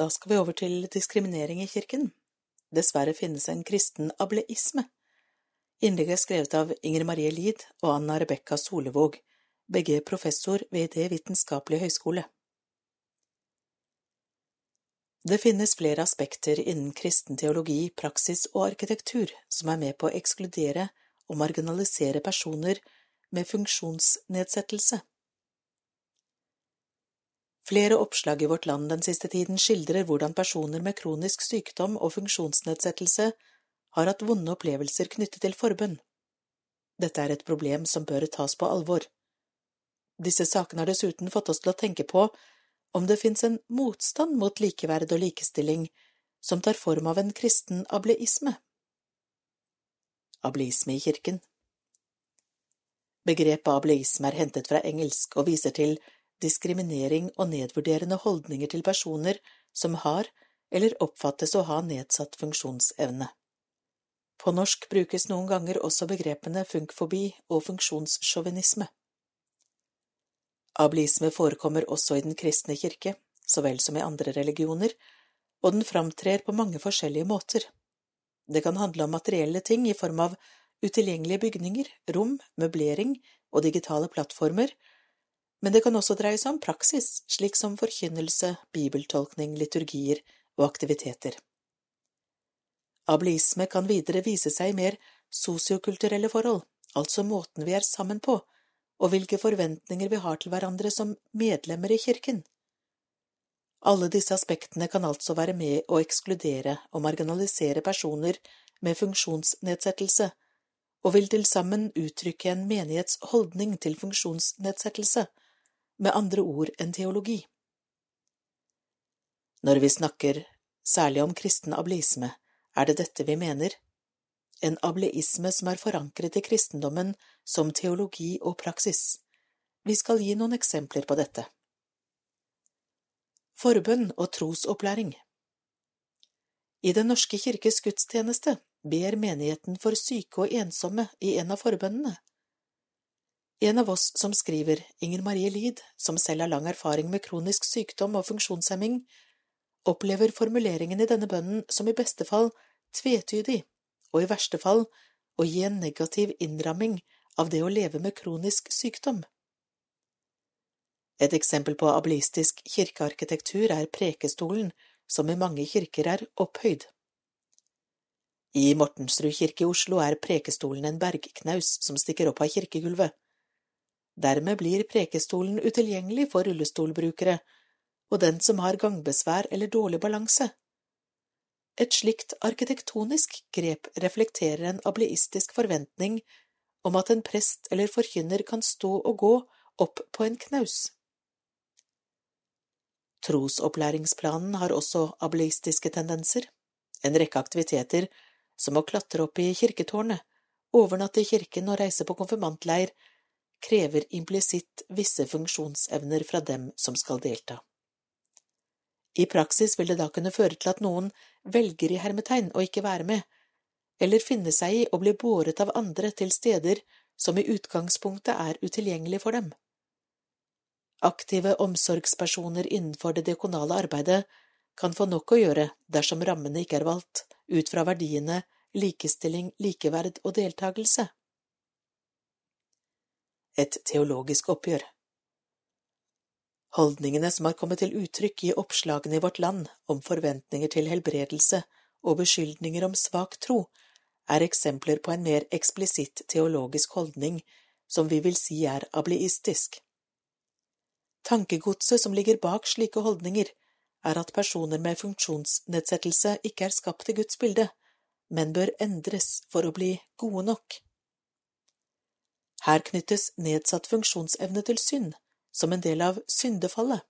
Da skal vi over til diskriminering i kirken. Dessverre finnes en kristen ableisme. Innlegget er skrevet av Inger Marie Lid og Anna Rebekka Solevåg, begge professor ved Det vitenskapelige høgskole. Det finnes flere aspekter innen kristen teologi, praksis og arkitektur som er med på å ekskludere og marginalisere personer med funksjonsnedsettelse. Flere oppslag i Vårt Land den siste tiden skildrer hvordan personer med kronisk sykdom og funksjonsnedsettelse har hatt vonde opplevelser knyttet til forbønn. Dette er et problem som bør tas på alvor. Disse sakene har dessuten fått oss til å tenke på om det fins en motstand mot likeverd og likestilling som tar form av en kristen ableisme. Ableisme i kirken Begrepet ableisme er hentet fra engelsk og viser til diskriminering og nedvurderende holdninger til personer som har eller oppfattes å ha nedsatt funksjonsevne. På norsk brukes noen ganger også begrepene funkfobi og funksjonssjåvinisme. Ablisme forekommer også i den kristne kirke, så vel som i andre religioner, og den framtrer på mange forskjellige måter. Det kan handle om materielle ting i form av utilgjengelige bygninger, rom, møblering og digitale plattformer, men det kan også dreie seg om praksis, slik som forkynnelse, bibeltolkning, liturgier og aktiviteter. Ableisme kan videre vise seg i mer sosiokulturelle forhold, altså måten vi er sammen på, og hvilke forventninger vi har til hverandre som medlemmer i kirken. Alle disse aspektene kan altså være med å ekskludere og marginalisere personer med funksjonsnedsettelse, og vil til sammen uttrykke en menighets holdning til funksjonsnedsettelse, med andre ord enn teologi. Når vi snakker særlig om kristen ableisme, er det dette vi mener, en ableisme som er forankret i kristendommen som teologi og praksis. Vi skal gi noen eksempler på dette. Forbønn og trosopplæring I Den norske kirkes gudstjeneste ber menigheten for syke og ensomme i en av forbønnene. En av oss som skriver, Inger Marie Lid, som selv har lang erfaring med kronisk sykdom og funksjonshemming, opplever formuleringen i denne bønnen som i beste fall tvetydig, og i verste fall å gi en negativ innramming av det å leve med kronisk sykdom. Et eksempel på ableistisk kirkearkitektur er prekestolen, som i mange kirker er opphøyd. I Mortensrud kirke i Oslo er prekestolen en bergknaus som stikker opp av kirkegulvet. Dermed blir prekestolen utilgjengelig for rullestolbrukere og den som har gangbesvær eller dårlig balanse. Et slikt arkitektonisk grep reflekterer en ableistisk forventning om at en prest eller forkynner kan stå og gå opp på en knaus. Trosopplæringsplanen har også ableistiske tendenser, en rekke aktiviteter som å klatre opp i kirketårnet, overnatte i kirken og reise på konfirmantleir krever implisitt visse funksjonsevner fra dem som skal delta. I praksis vil det da kunne føre til at noen velger i hermetegn å ikke være med, eller finne seg i å bli båret av andre til steder som i utgangspunktet er utilgjengelig for dem. Aktive omsorgspersoner innenfor det diakonale arbeidet kan få nok å gjøre dersom rammene ikke er valgt ut fra verdiene likestilling, likeverd og deltakelse et teologisk oppgjør. Holdningene som har kommet til uttrykk i oppslagene i Vårt Land om forventninger til helbredelse og beskyldninger om svak tro, er eksempler på en mer eksplisitt teologisk holdning som vi vil si er ableistisk. Tankegodset som ligger bak slike holdninger, er at personer med funksjonsnedsettelse ikke er skapt i Guds bilde, men bør endres for å bli gode nok. Her knyttes nedsatt funksjonsevne til synd, som en del av syndefallet.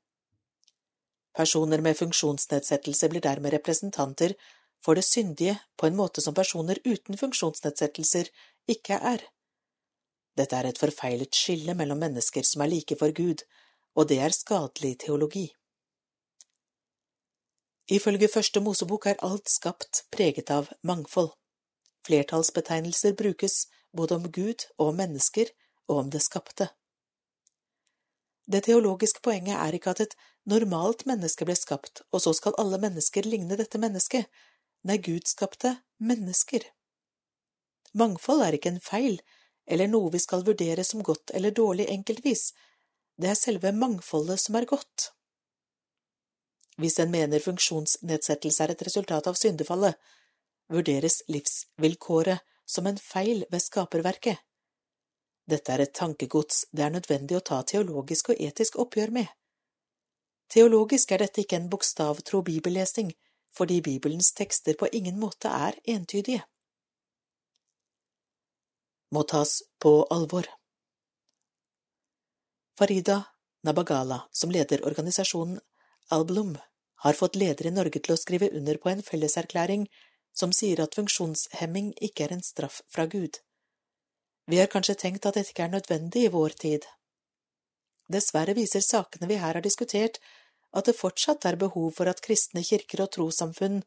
Personer med funksjonsnedsettelse blir dermed representanter for det syndige på en måte som personer uten funksjonsnedsettelser ikke er. Dette er et forfeilet skille mellom mennesker som er like for Gud, og det er skadelig teologi. Ifølge Første Mosebok er alt skapt preget av mangfold. Flertallsbetegnelser brukes både om Gud og om mennesker og om det skapte. Det teologiske poenget er ikke at et normalt menneske ble skapt, og så skal alle mennesker ligne dette mennesket. Nei, Gud skapte mennesker. Mangfold er ikke en feil, eller noe vi skal vurdere som godt eller dårlig enkeltvis, det er selve mangfoldet som er godt. Hvis en mener funksjonsnedsettelse er et resultat av syndefallet, vurderes livsvilkåret som en feil ved skaperverket. Dette er et tankegods det er nødvendig å ta teologisk og etisk oppgjør med. Teologisk er dette ikke en bokstavtro bibellesing, fordi Bibelens tekster på ingen måte er entydige. Må tas på alvor. Farida Nabagala, som leder organisasjonen Alblum, har fått ledere i Norge til å skrive under på en felleserklæring som sier at funksjonshemming ikke er en straff fra Gud. Vi har kanskje tenkt at dette ikke er nødvendig i vår tid. Dessverre viser sakene vi her har diskutert, at det fortsatt er behov for at kristne kirker og trossamfunn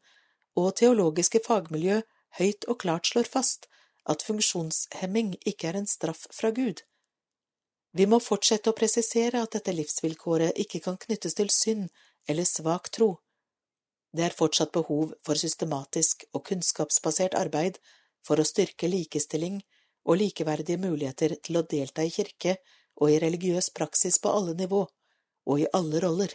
og teologiske fagmiljø høyt og klart slår fast at funksjonshemming ikke er en straff fra Gud. Vi må fortsette å presisere at dette livsvilkåret ikke kan knyttes til synd eller svak tro. Det er fortsatt behov for systematisk og kunnskapsbasert arbeid for å styrke likestilling og likeverdige muligheter til å delta i kirke og i religiøs praksis på alle nivå, og i alle roller.